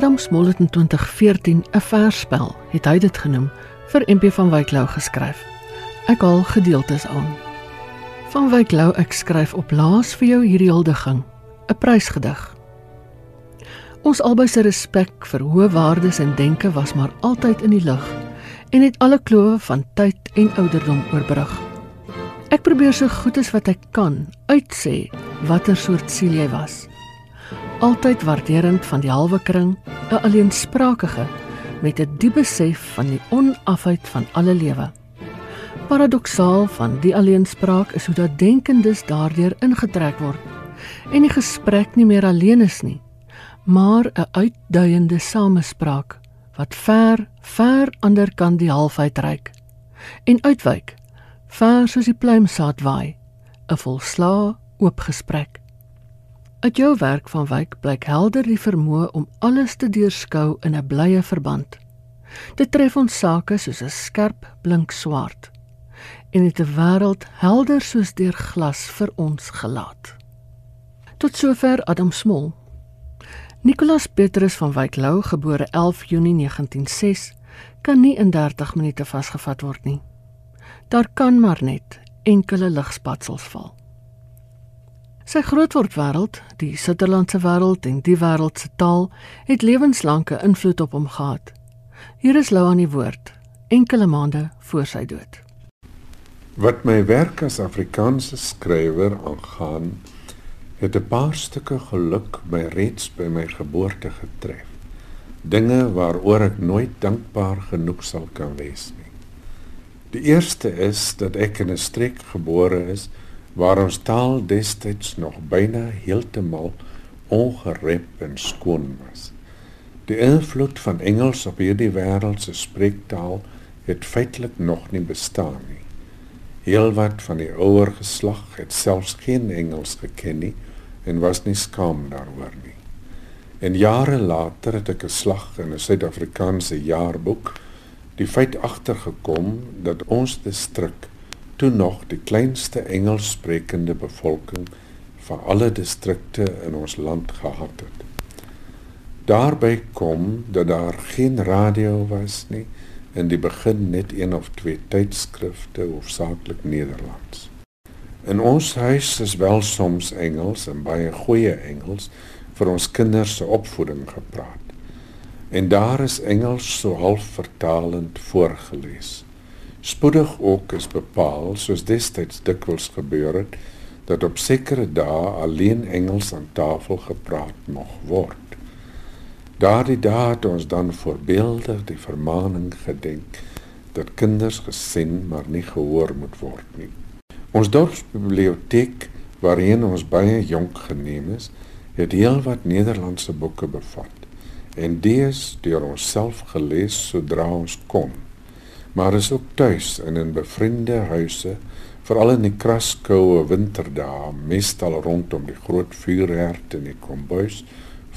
Adam Smol het in 2014 'n versspel, het hy dit genoem, vir MP van Wyk Lou geskryf. Ek haal gedeeltes aan. Van Wyk Lou ek skryf op laas vir jou hierdie huldiging, 'n prysgedig. Ons albei se respek vir hoë waardes en denke was maar altyd in die lug en het alle klowe van tyd en ouderdom oorbrug. Ek probeer so goed as wat ek kan uitsê watter soort siel jy was. Altyd waarderend van die halwe kring, 'n alleensprakige met 'n diep besef van die onafheid van alle lewe. Paradoksaal van die alleenspraak is hoe dat denkendes daardeur ingetrek word en die gesprek nie meer alleen is nie maar 'n uitduiende samespraak wat ver, ver ander kan die halfheid reik en uitwyk, ver soos die pluimsaad waai, 'n volslaa oop gesprek. Uit jou werk van wyk blyk helder die vermoë om alles te deurskou in 'n blye verband. Dit tref ons sake soos 'n skerp blink swart en dit 'n wêreld helder soos deur glas vir ons gelaat. Tot sover Adam Smol Nicolas Petrus van Wyk Lou, gebore 11 Junie 1906, kan nie in 30 minute vasgevat word nie. Daar kan maar net enkele ligspatsels val. Sy grootword wêreld, die Sutherlandse wêreld en die wêreld se taal het lewenslange invloed op hom gehad. Hier is Lou aan die woord, enkele maande voor sy dood. Wat my werk as Afrikaanse skrywer aangaan, het 'n paar stukke geluk my reeds by my geboorte getref. Dinge waaroor ek nooit dankbaar genoeg sal kan wees nie. Die eerste is dat ek in 'n streek gebore is waar ons taal destyds nog byna heeltemal ongerep en skoon was. Die invloed van Engels op hierdie wêreldse spreektaal het feitelik nog nie bestaan nie. Heelwat van die ouer geslag het selfs geen Engels geken nie en was nie skaam daaroor nie. En jare later het ek 'n slag in 'n Suid-Afrikaanse jaarboek die feit agtergekom dat ons distrik toe nog die kleinste Engelssprekende bevolking van alle distrikte in ons land gehad het. Daarby kom dat daar geen radio was nie in die begin net een of twee tydskrifte hoofsaaklik Nederlands. In ons huis is wel soms Engels en baie goeie Engels vir ons kinders se opvoeding gepraat. En daar is Engels so half vertalend voorgeles. Spoedig ook is bepaal, soos destyds dikwels gebeur het, dat op sekere dae alleen Engels aan tafel gepraat mag word. Daardie dae het ons dan voorbeeldig die vermaaning gedenk dat kinders gesien maar nie gehoor moet word nie. Ons dorpsbiblioteek waarheen ons baie jonk geneem is, het heelwat Nederlandse boeke bevat en dies deur ons self gelees sodra ons kon. Maar is ook tuis in bevriende huise, veral in die kraskoue winterdae, meestal rondom die groot vuurherd in die kombuis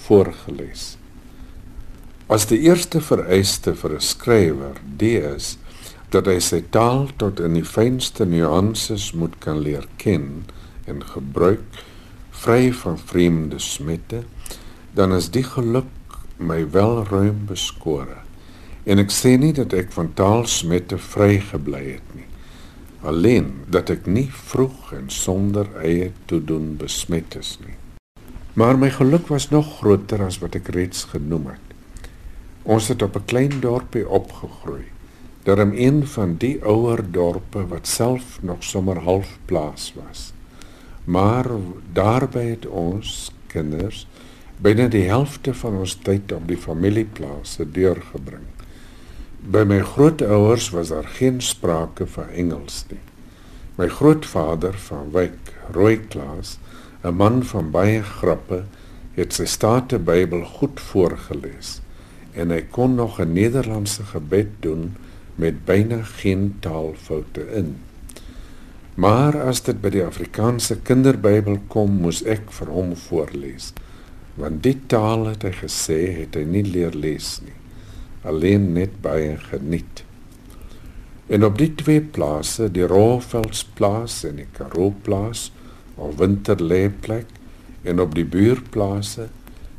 voorgeles. As die eerste vereiste vir 'n skrywer, dies dat hy sy taal tot in die fynste nuances moet kan leer ken en gebruik vry van vreemde smette dan is die geluk my wel ruim beskore en ek sê nie dat ek van taalsmette vry gebly het nie alleen dat ek nie vroeg en sonder eie toedoen besmet is nie maar my geluk was nog groter as wat ek reeds genoem het ons het op 'n klein dorpie opgegroei daarom een van die ouer dorpe wat self nog sommer half plaas was. Maar daarby het ons kinders binne die helfte van ons tyd op die familieplase deurgebring. By my grootouers was daar geen sprake van Engels nie. My grootvader van Wyk, Rooi Klaas, 'n man van baie grappe, het sy State Bybel goed voorgeles en hy kon nog 'n Nederlandse gebed doen met byna geen taalfoute in. Maar as dit by die Afrikaanse Kinderbybel kom, moes ek vir hom voorlees, want dit taal het hy gesê het hy nie leer lees nie, alleen net baie geniet. En op die twee plase, die Roeveldsplaas en die Karooplaas, of winterleeplek en op die buurplase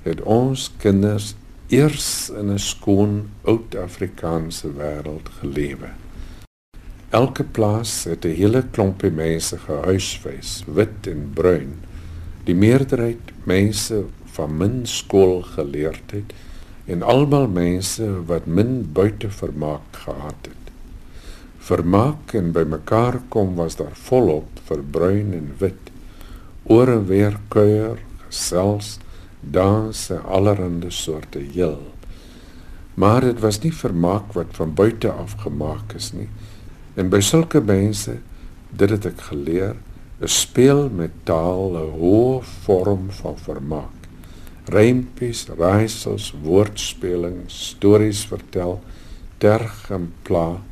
het ons kinders eers in 'n skoon oud Afrikaanse wêreld gelewe. Elke plaas het 'n hele klompie mense gehuisves, wit en bruin. Die meerderheid mense van min skoolgeleerdheid en almal mense wat min buitevermaak gehad het. Vermaak en bymekaar kom was daar volop vir bruin en wit. Oor en weer kuier, gesels, dans en allerhande soorte heel. Maar dit was nie vermaak wat van buite af gemaak is nie. En by sulke mense, dit het ek geleer, is speel met taal 'n hoë vorm van vermaak. Rympies, raaisels, woordspeling, stories vertel, terg en pla,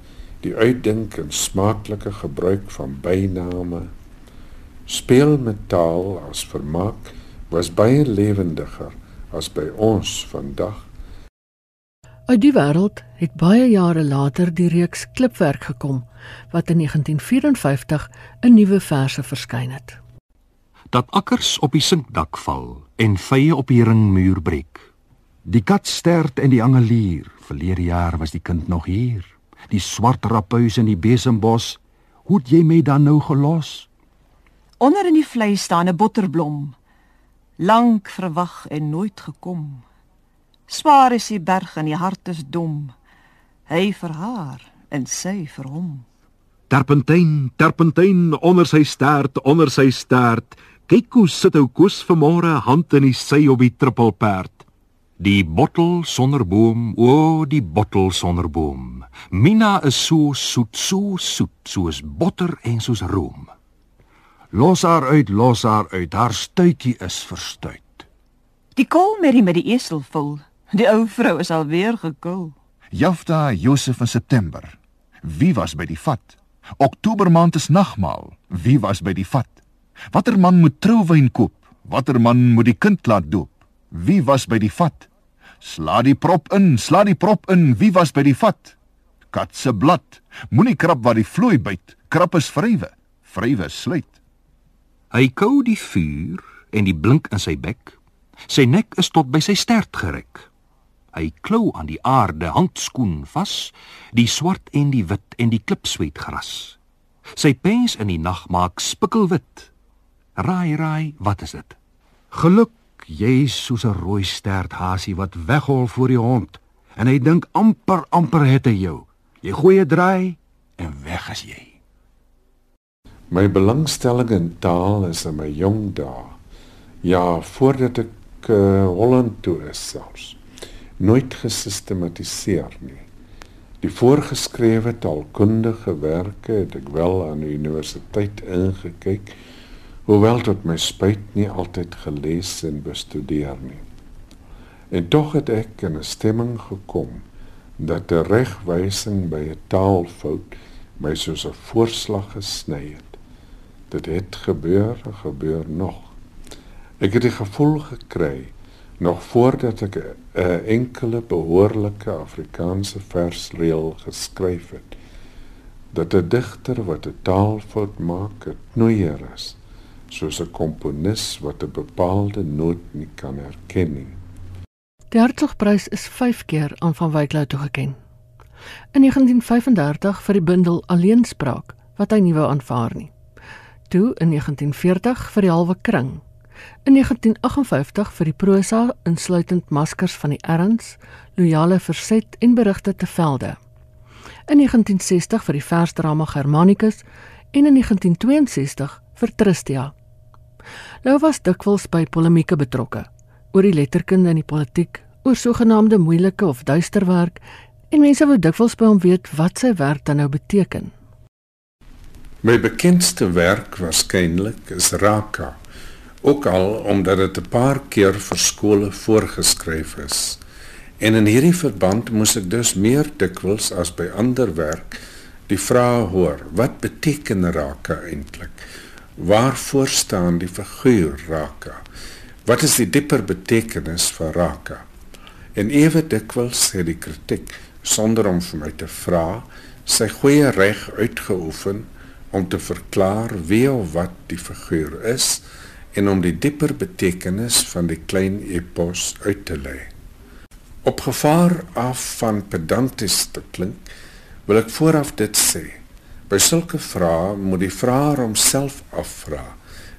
die uitdink en smaaklike gebruik van byname. Speel met taal as vermaak was baie lewendiger as by ons vandag. Uit die wêreld het baie jare later die reeks Klipwerk gekom wat in 1954 'n nuwe verse verskyn het. Dat akkers op die sinkdak val en vye op die ringmuur breek. Die kat stert en die angelier, verlede jaar was die kind nog hier. Die swart raphuis in die besembos, hoe het jy my dan nou gelos? Onder in die vlei staan 'n botterblom lank verwag en nooit gekom. Swaar is die berg en die hart is dom. Hy vir haar en sy vir hom. Terpentyn, terpentyn onder sy stert, onder sy stert. Kyk hoe sit ou Koos vanmôre hand in die sy op die trippelperd. Die bottel sonder boom, o, die bottel sonder boom. Mina is so soet, so soet, soos botter en soos room. Los haar uit, los haar uit. Haar stuitjie is verstuit. Die koolmerrie met die esel vol. Die ou vrou is alweer gekul. Jafta Josef in September. Wie was by die vat? Oktober maand is nagmaal. Wie was by die vat? Watter man moet trouwyn koop? Watter man moet die kind laat doop? Wie was by die vat? Sla die prop in, sla die prop in. Wie was by die vat? Kat se blad. Moenie krap wat die vloei byt. Krap is vrywe. Vrywe sluit. Hy kou die vuur en die blink in sy bek. Sy nek is tot by sy stert gerek. Hy klou aan die aarde handskoen vas, die swart en die wit en die klipsweet gras. Sy pens in die nag maak spikkelwit. Raai raai, wat is dit? Geluk, jy is soos 'n rooi stert hasie wat weghol voor die hond en hy dink amper amper het hy jou. Jy gooi 'n draai en weg is jy. My belangstelling in taal is in my jong dae. Ja, voordat ek uh, Holland toe is selfs nooit gesistematiseer nie. Die voorgeskrewe taalkundige werke het ek wel aan die universiteit ingekyk, hoewel tot my spyt nie altyd gelees en bestudeer nie. En tog het ek in 'n stemming gekom dat 'n regwysing by 'n taalfout my soos 'n voorslag gesny het dit het gebeur en gebeur nog. Ek het die gevoel gekry nog voordat ek 'n enkele behoorlike Afrikaanse versreël geskryf het dat 'n digter wat 'n taalfout maak, 'n knoeier is, soos 'n komponis wat 'n bepaalde noot nie kan herken nie. Die Hertzogprys is 5 keer aan van Wyk Lou toegekend. In 1935 vir die bundel Alleenspraak wat hy nie wou aanvaar nie toe in 1940 vir die halwe kring. In 1958 vir die prosa insluitend maskers van die erns, loyale verset en berigte te velde. In 1960 vir die versdrama Germanicus en in 1962 vir Tristia. Nou was dikwels by polemieke betrokke oor die letterkunde en die politiek, oor sogenaamde moeilike of duister werk en mense wou dikwels by hom weet wat sy werk dan nou beteken. My bekendste werk waarskynlik is Raka, ook al omdat dit 'n paar keer vir skole voorgeskryf is. En in hierdie verband moes ek dus meer dikwels as by ander werk die vraag hoor: wat beteken Raka eintlik? Waarvoor staan die figuur Raka? Wat is die dieper betekenis van Raka? En ewe dikwels het die kritiek sonder om vir my te vra, sy goeie reg uitgeoefen om te verklaar wie of wat die figuur is en om die dieper betekenis van die klein epos uit te lê. Op gevaar af van pedanties te klink, wil ek vooraf dit sê. By sulke vrae moet die vraer homself afvra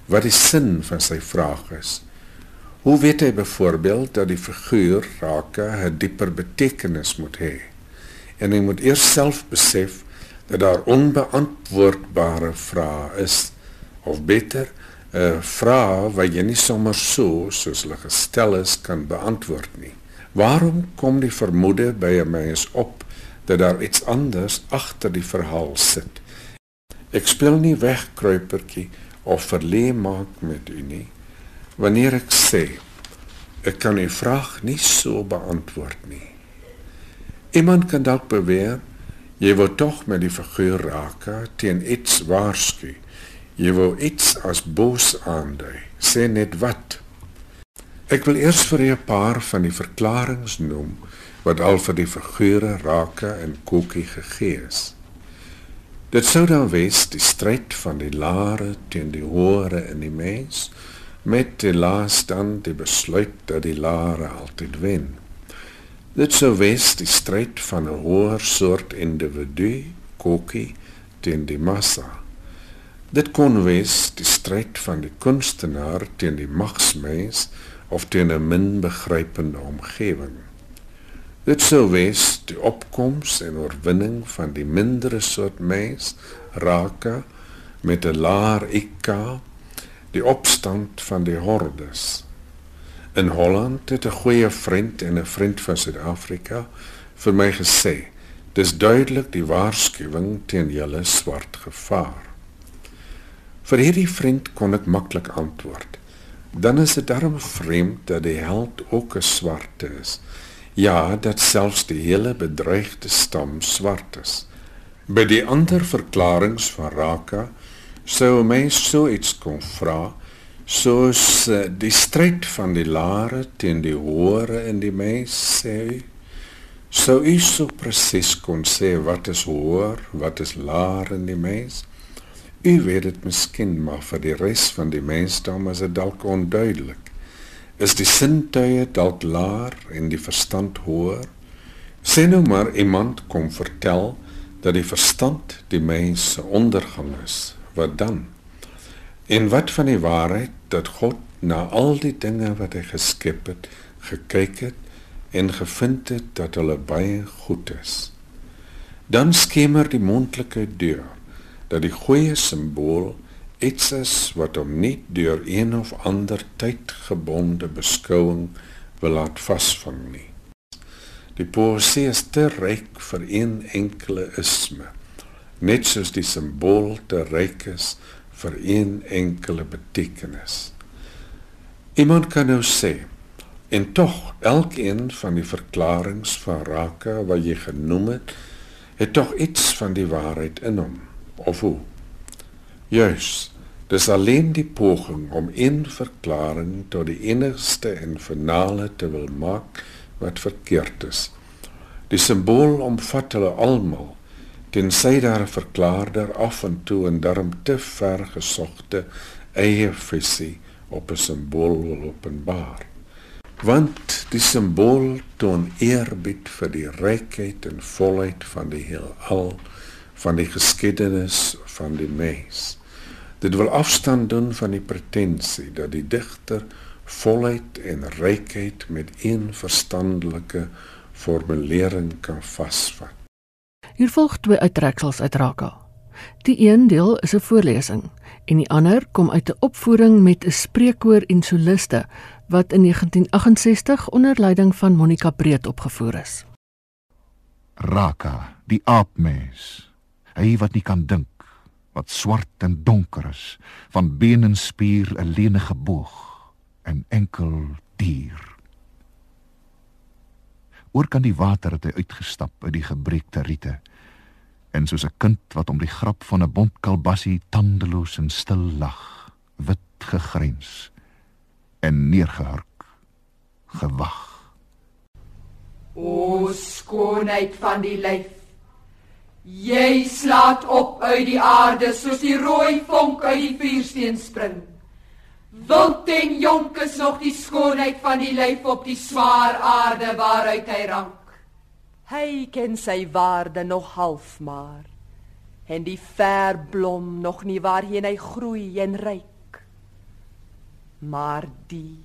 wat die sin van sy vraag is. Hoe weet hy byvoorbeeld dat die figuur rake 'n dieper betekenis moet hê? En hy moet eers self besef dat daar onbeantwoordbare vrae is of beter 'n vraag wat jy nie sommer so soos hulle gestel is kan beantwoord nie. Waarom kom die vermoede by 'n mens op dat daar iets anders agter die verhaal sit? Ek speel nie wegkruipertjie of verlee maak met u nie wanneer ek sê ek kan u vraag nie so beantwoord nie. Iemand kan dalk beweer jy wou tog met die figuur raak teen iets waarsku. Jy wou iets as bos aandui. Sê net wat. Ek wil eers vir u paar van die verklaringe noem wat al vir die figure rake en koekie gegee is. Dit sou dan wees die stryd van die lare teen die hoore in die mens met die laaste dan die besluit dat die lare altyd wen. Dit sou wees die stryd van 'n hoër soort individu, koekie teen die massa. Dit kon wees die stryd van die kunstenaar teen die magsmens of teen 'n min begrypende omgewing. Dit sou wees die opkoms en oorwinning van die mindere soort mens, rake met 'n laer IQ, die opstand van die hordes. In Holland het 'n goeie vriend en 'n vriend van Suid-Afrika vir my gesê, dis duidelik die waarskuwing teen julle swart gevaar. Vir hierdie vriend kon ek maklik antwoord dan is dit darm vreemd dat die held ook 'n swart is. Ja, dat selfs die hele bedreigde stam swart is. By die ander verklaringe van Raka sou mens so iets kon vra soos uh, die stryd van die lare teen die hoore in die mens sê sou u so presies kon sê wat is hoor wat is laar in die mens U weet dit miskien, maar vir die res van die mensdom is dit dalk onduidelik. Is die sintuie dalk laer en die verstand hoër? Sien nou maar iemand kom vertel dat die verstand die mens se ondergang is. Wat dan? En wat van die waarheid dat God na al die dinge wat hy geskep het, gekyk het en gevind het dat hulle baie goed is? Dan skemer die mondelike deur dat die goeie simbool iets is wat hom nie deur een of ander tydgebonde beskouing wil laat vasvang nie. Die poesie is te ryk vir een enkele isme, net soos die simbool te ryk is vir een enkele betekenis. Iemand kan nou sê en tog elkeen van die verklaringe van Raka wat jy genoem het, het tog iets van die waarheid in hom of hoe? Juis, dis alleen die poging om een verklaring tot die enigste en finale te wil maak wat verkeerd is. Die simbool omvat hulle almal tensy daar 'n verklaarder af en toe en daarom te ver gesogte eie visie op 'n simbool wil openbaar. Want die simbool toon eerbied vir die rykheid en volheid van die heelal van die geskiedenis van die mens. Dit wil afstand doen van die pretensie dat die digter volheid en rykheid met een verstandelike formulering kan vasvat. Hier volg twee uittreksels uit Raka. Die een deel is 'n voorlesing en die ander kom uit 'n opvoering met 'n spreekkoor en soliste wat in 1968 onder leiding van Monica Breed opgevoer is. Raka, die aapmens hy wat nie kan dink wat swart en donker is van been en spier 'n lenige boog en enkel dier. Oor kan die water het hy uitgestap uit die gebreekte riete en soos 'n kind wat om die grap van 'n bont kalbassie tandeloos en stil lag wit gegrens en neergehurk gewag. O skoonheid van die lyf Jy slaat op uit die aarde soos die rooi vonk uit die vuursteen spring. Wild en jonk is nog die skoonheid van die lyf op die swaar aarde waaruit hy rank. Hy ken sy waarde nog half maar en die verblom nog nie waarheen hy groei en ryk. Maar die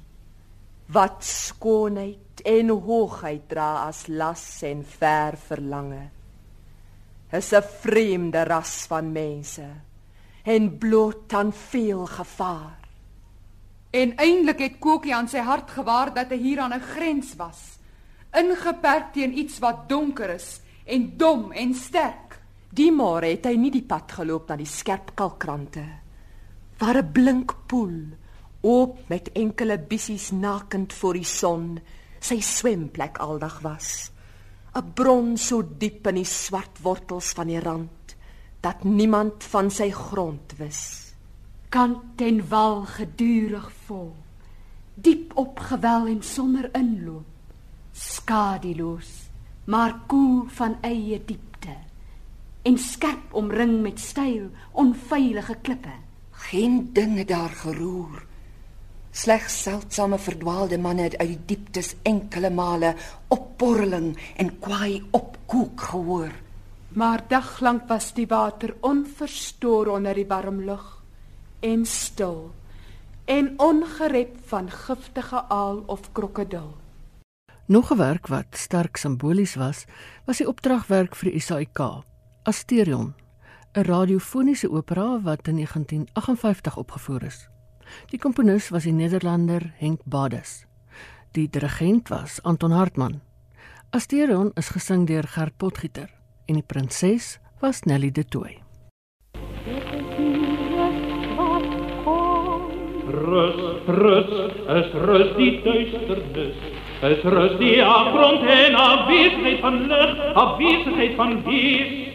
wat skoonheid en hoogheid dra as las en ver verlange is 'n vreemde ras van mense en bloot aan veel gevaar. En eintlik het Kokkie aan sy hart gewaar dat hy hier aan 'n grens was, ingeperk teen iets wat donker is en dom en sterk. Die môre het hy nie die pad geloop na die skerp kalkrante waar 'n blink poel oop met enkele bissies nakend voor die son sy swemplek aldag was. 'n Bron so diep in die swart wortels van die rand dat niemand van sy grond wis. Kant en wal gedurig vol, diep opgewel en sonder inloop, skadeloos, maar koel van eie diepte en skerp omring met styl onveilige klippe. Geen dinge daar geroer Slegs seldsame verdwaalde manne het uit die dieptes enkele male opborreling en kwaai opkoek gehoor. Maar daglank was die water onverstoor onder die warm lug en stil en ongerep van giftige aal of krokodil. Nog 'n werk wat sterk simbolies was, was die opdragwerk vir die SAIK, Asterion, 'n radiofoniese opera wat in 1958 opgevoer is. Die komponis was die Nederlander Henk Bades. Die dirigent was Anton Hartmann. Asterion is gesing deur Gert Potgieter en die prinses was Nelly de Tooy. Rus, rus, es rus die duisternis. Es rus die afgrond en afwesigheid van lig, afwesigheid van gees.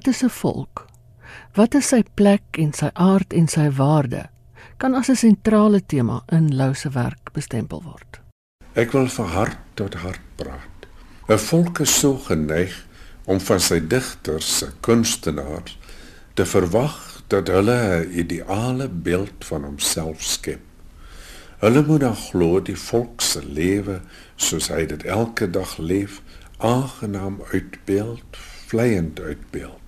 Wat is 'n volk? Wat is sy plek en sy aard en sy waarde? Kan as 'n sentrale tema in Lou se werk bestempel word. Ek wil vir hart tot hart praat. 'n Volk is so geneig om van sy digters, se kunstenaars te verwag dat hulle 'n ideale beeld van homself skep. Hulle moet dan glo die volk se lewe soos hy dit elke dag leef, aangenaam uitbeeld vleiend uitbeeld.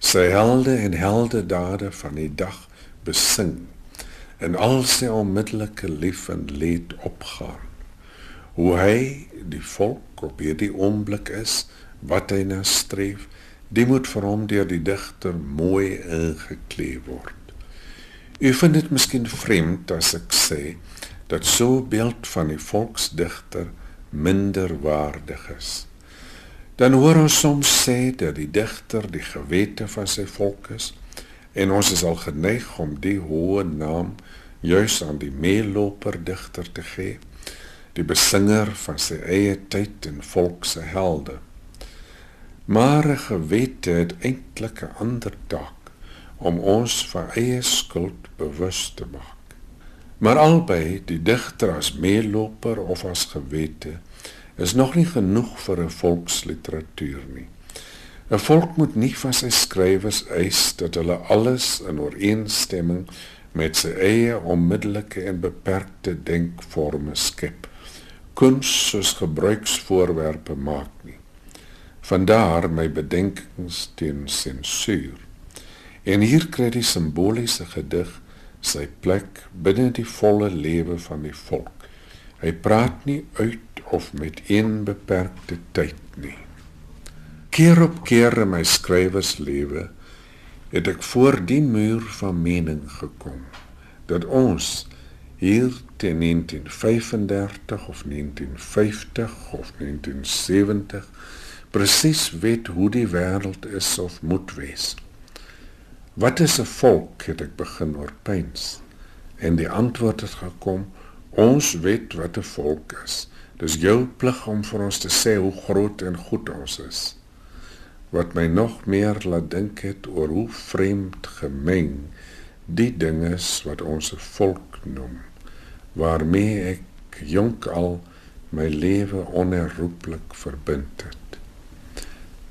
Sy helde en heldedade van die dag besing en al sy onmiddellike lief en leed opgaan. Hoe hy die volk op hierdie oomblik is wat hy na streef, dit moet vir hom deur die digter mooi ingekleef word. U vind dit miskien vreemd as ek sê dat so beeld van die volksdigter minder waardig is dan hoor ons soms sê dat die digter die gewete van sy volk is en ons is al geneig om die hoë naam juis aan die meeloper digter te gee die besinger van sy eie tyd en volk se helde. Maar 'n gewete het eintlik 'n ander taak om ons van eie skuld bewus te maak. Maar albei die digter as meeloper of as gewete is nog nie genoeg vir 'n volksliteratuur nie. 'n Volk moet nie van sy skrywers eis dat hulle alles in ooreenstemming met sy eie onmiddellike en beperkte denkvorme skep. Kuns soos gebruiksvoorwerpe maak nie. Vandaar my bedenkings teen sensuur. En hier kry die simboliese gedig sy plek binne die volle lewe van die volk. Hy praat nie uit of met een beperkte tyd nie. Keer op keer in my skrywerslewe het ek voor die muur van mening gekom dat ons hier teen 1935 of 1950 of 1970 presies weet hoe die wêreld is of moet wees. Wat is 'n volk het ek begin oorpyns en die antwoord het gekom ons weet wat 'n volk is. Dis jou plig om vir ons te sê hoe groot en goed ons is wat my nog meer laat dink het oor hoe vreemd gemeng die dinge is wat ons 'n volk noem waarmee ek jonk al my lewe onherroepelik verbind het.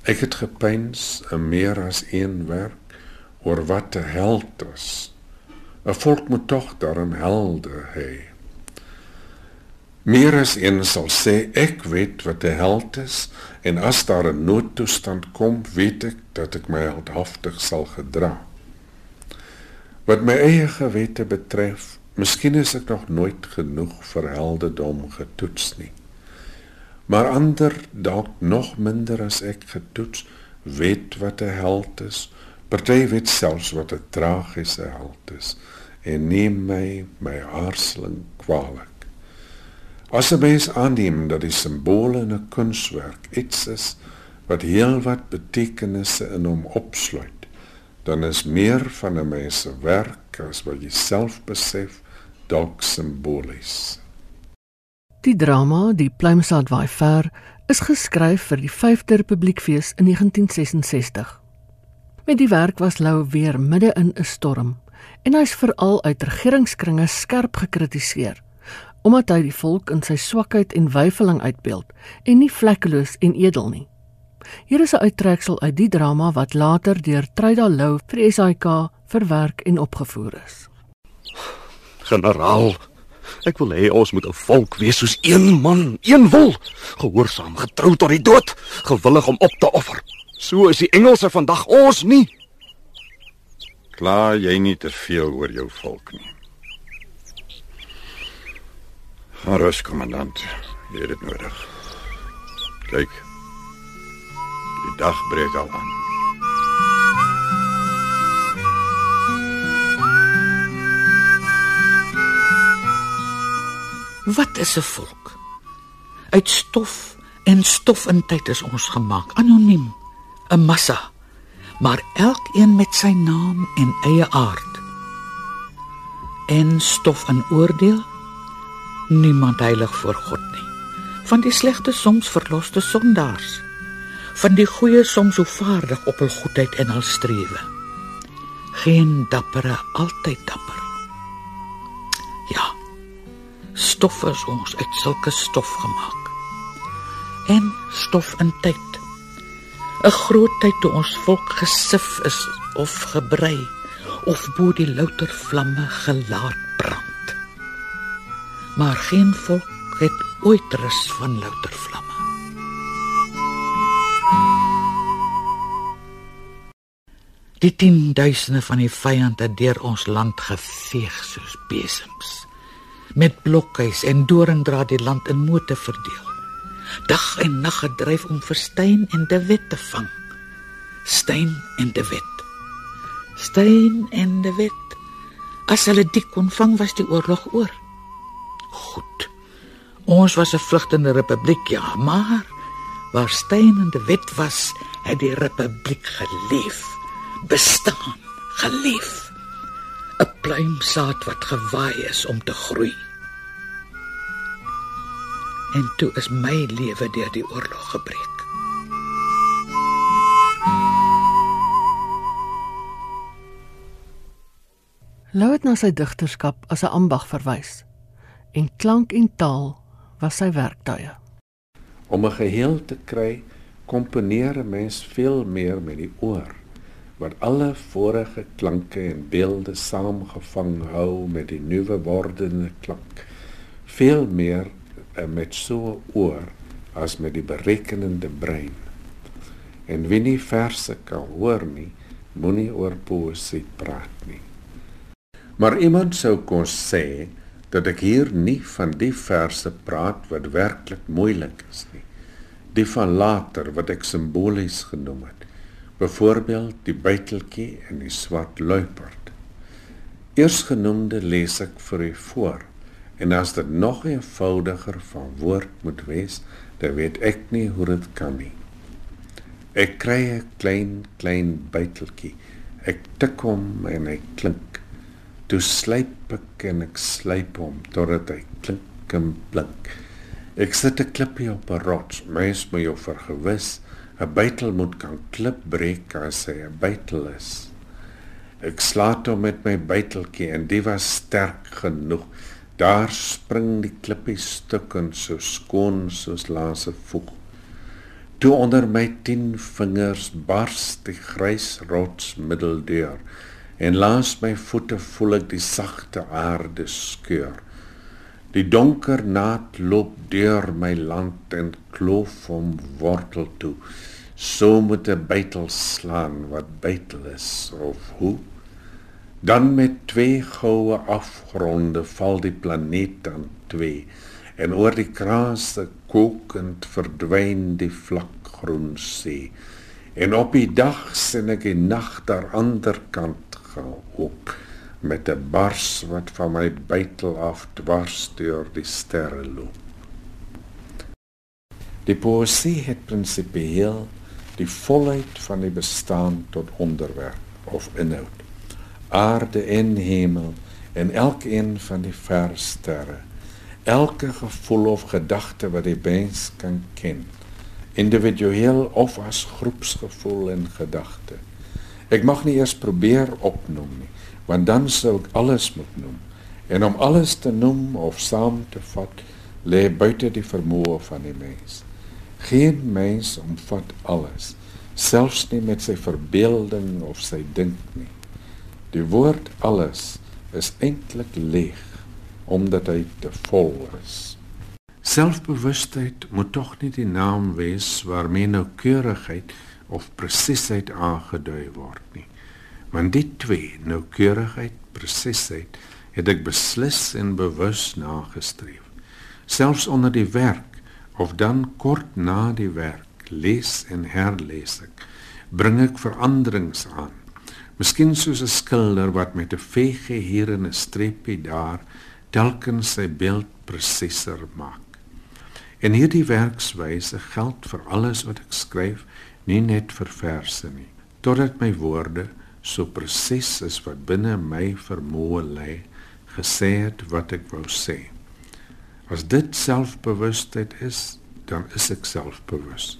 Ek het gepeins 'n meer as een werk oor wat 'n held is. 'n volk moet tog daarom helde hê Meer as een sal sê ek weet wat 'n held is en as daar 'n noodtoestand kom, weet ek dat ek my heldhaftig sal gedra. Wat my eie gewete betref, miskien is ek nog nooit genoeg vir heldedom getoets nie. Maar ander dalk nog minder as ek getoets, weet wat 'n held is. Party weet selfs wat 'n tragiese held is en neem my my aarseling kwaliek. As 'n mens aanneem dat die simbole in 'n kunswerk iets is wat heelwat betekenisse in hom opsluit, dan is meer van 'n mens se werk as wat jy self besef dalk simbolies. Die drama Die Pluimsaad waai ver is geskryf vir die 5de Republiekfees in 1966. Met die werk was Lou weer midde in 'n storm en hy's veral uit regeringskringe skerp gekritiseer omdat hy die volk in sy swakheid en weifeling uitbeeld en nie vlekkeloos en edel nie. Hier is 'n uittreksel uit die drama wat later deur Truida Lou vir SAK verwerk en opgevoer is. Generaal, ek wil hê ons moet 'n volk wees soos een man, een wil, gehoorsaam, getrou tot die dood, gewillig om op te offer. So is die Engelse vandag ons nie. Klaar jy nie te veel oor jou volk nie. Maar rus, kommandant. Jy het dit nodig. Kyk. Die dag breek al aan. Wat is 'n volk? Uit stof en stof in tyd is ons gemaak, anoniem, 'n massa, maar elkeen met sy naam en eie aard. En stof in oordeel niemand heilig voor God nie. Van die slegte soms verloste sondaars. Van die goeie soms so vaardig op hul goedheid en hul strewe. Geen dappere altyd dapper. Ja. Stof is ons uit sulke stof gemaak. En stof in tyd. 'n Groot tyd toe ons volk gesif is of gebrei of bo die louter vlamme gelaat brand maar geen volk het ooit rus van louter vlamme. Die tienduisende van die vyande deur ons land geveeg soos besems. Met blokkies en doringdraad die land in mote verdeel. Dag en nag gedryf om verstein en de wet te vang. Stein en de wet. Stein en de wet. As hulle dik kon vang was die oorlog oor. Goed. Ons was 'n vlugtende republiek, ja, maar waar steenende wet was, het die republiek geleef, bestaan, geleef. 'n Pluimsaad wat gewaai is om te groei. En toe is my lewe deur die oorlog gebreek. Lou het na sy digterskap as 'n ambag verwys en klank en taal was sy werktuie. Om 'n geheel te kry, komponeer 'n mens veel meer met die oor wat alle vorige klanke en beelde saamgevang hou met die nuwe wordende klank. Veel meer eh, met so 'n oor as met die berekenende brein. En wie nie verse kan hoor nie, moenie oor poesie praat nie. Maar iemand sou kon sê dat ek hier nie van die verse praat wat werklik moeilik is nie. Die van later wat ek simbolies genoem het. Byvoorbeeld die buiteltjie en die swart luiperd. Eersgenoemde lees ek vir u voor. En as dit nog eenvoudiger van woord moet wees, dan weet ek nie hoe dit kan nie. Ek kry 'n klein klein buiteltjie. Ek tik hom en hy klink. Toe slyp ek en ek slyp hom totdat hy klink en blink. Ek sit 'n klippie op 'n rots. Mens moet jou vergewis, 'n buitel moet kan klip breek as hy 'n buitel is. Ek slaat hom met my buiteltjie en dit was sterk genoeg. Daar spring die klippie stukken so skoon soos laaste voeg. Toe onder my 10 vingers bars die grys rots middeldeur en langs my voete voel ek die sagte aarde skeur. Die donker naad loop deur my land en kloof om wortel toe. So moet 'n bytel slaan wat bytel is of hoe Dan met twee goue afgronde val die planeet aan twee en oor die kraanse kokend verdwyn die vlakgroen see. En op die dag sien ek die nag daar ander kant gehoop met 'n bars wat van my bytel af dwars deur die sterre loop. Die poesie het prinsipieel die volheid van die bestaan tot onderwerp of inhoud aarde en hemel en elkeen van die ver sterre elke gevoel of gedagte wat die mens kan ken individueel of as groepsgevoel en gedagte ek mag nie eers probeer opnoem nie want dan sou ek alles moet noem. En om alles te noem of saam te vat lê buite die vermoë van die mens. Geen mens omvat alles selfs nie met sy verbeelding of sy dink nie. Die woord alles is eintlik leeg omdat hy te vol is. Selfbewustheid moet tog nie die naam wees waarmee noukeurigheid of presisheid aangedui word nie. Want die twee, noukeurigheid, presisheid, het ek beslis en bewus nagestreef. Selfs onder die werk of dan kort na die werk, lees en herlees ek, bring ek veranderings aan Miskien soos 'n skilder wat met 'n veggie hier en 'n streepie daar telkens sy beeld presieser maak. En hierdie werkswyse geld vir alles wat ek skryf, nie net vir verse nie, totdat my woorde so presies is wat binne my vermoë lê, gesê het wat ek wou sê. As dit selfbewustheid is, dan is ek selfbewus.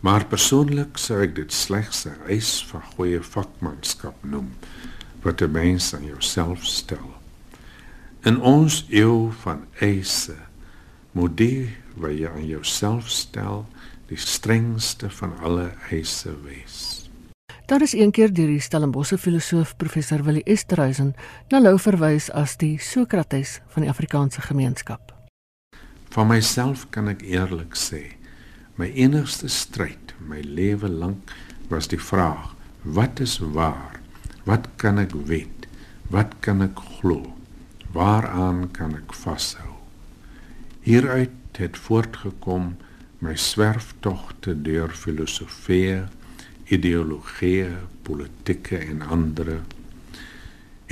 Maar persoonlik sou ek dit slegs 'n eis van goeie vakmanskap noem wat 'n mens aan jouself stel. In ons eeu van eise moet die wat jy aan jouself stel die strengste van alle eise wees. Daar is een keer deur die Stellenbosse filosoof professor Willie Esterhuizen na Lou verwys as die Sokrates van die Afrikaanse gemeenskap. Van myself kan ek eerlik sê My enigste stryd my lewe lank was die vraag: wat is waar? Wat kan ek weet? Wat kan ek glo? Waaraan kan ek vashou? Hieruit het voortgekom my swerftogte deur filosofie, ideologie, politieke en ander.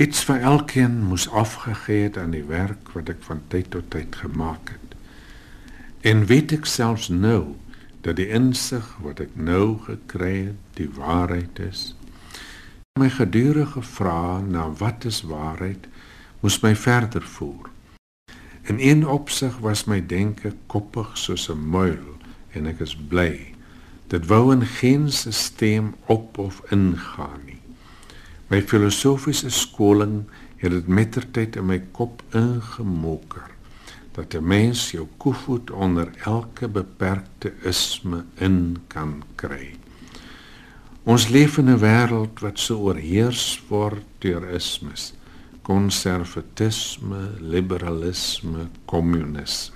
Iets vir elkeen moes afgegee het aan die werk wat ek van tyd tot tyd gemaak het. En weet ek selfs nou dat die insig wat ek nou gekry het, die waarheid is. My gedurende vrae na wat is waarheid, moes my verder voer. In een opsig was my denke koppig soos 'n muil en ek is bly. Dit wou in geen stelsel op of ingaan nie. My filosofiese skoling het dit mettertyd in my kop ingemoker dat 'n mens jou koevoet onder elke beperkte isme in kan kry. Ons leef in 'n wêreld wat so oorheers word deur ismes, konservatisme, liberalisme, kommunisme.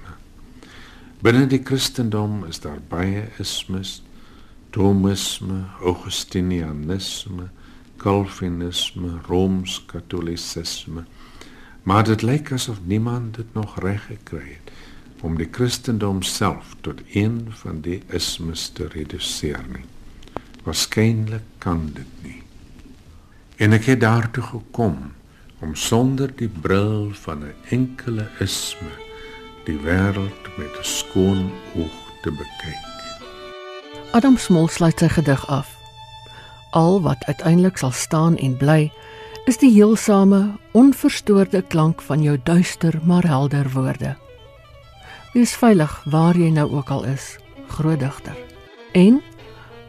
Binne die Christendom is daar baie ismes, Thomisme, Augustinianisme, Calvinisme, Rooms-Katolisisme. Maar dit lyk asof niemand dit nog reg gekry het om die Christendom self tot een van die ismes te reduseer nie. Waarskynlik kan dit nie. En ek het daartoe gekom om sonder die bril van 'n enkele isme die wêreld met 'n skoon oog te bekyk. Adam Smol sluit sy gedig af. Al wat uiteindelik sal staan en bly, is die heelsame, onverstoorde klank van jou duister maar helder woorde. Wees veilig waar jy nou ook al is, groot digter. En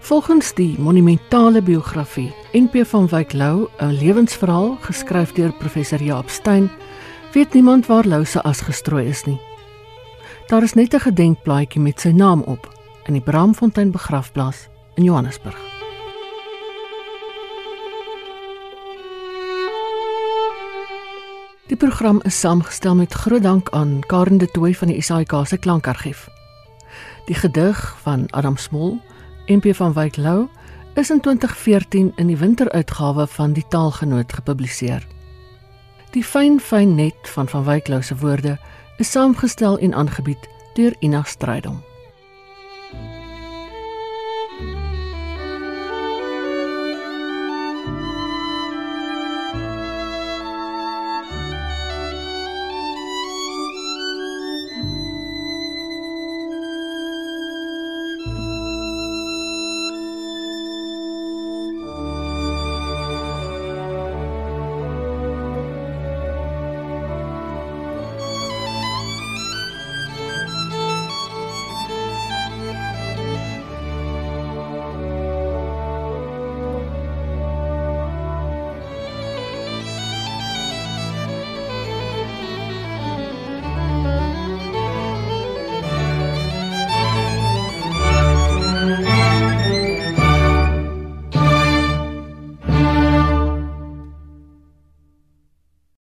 volgens die monumentale biografie NP van Wyk Lou, 'n lewensverhaal geskryf deur professor Jaap Steyn, weet niemand waar Lou se as gestrooi is nie. Daar is net 'n gedenkplaatjie met sy naam op in die Bramfontein begrafplaas in Johannesburg. Die program is saamgestel met groot dank aan Karen de Tooy van die SAIK se klankargief. Die gedig van Adam Smol, MP van Wyk Lou, is in 2014 in die winteruitgawe van die Taalgenoot gepubliseer. Die fyn fyn net van van Wyk Lou se woorde is saamgestel en aangebied deur Ina Strydom.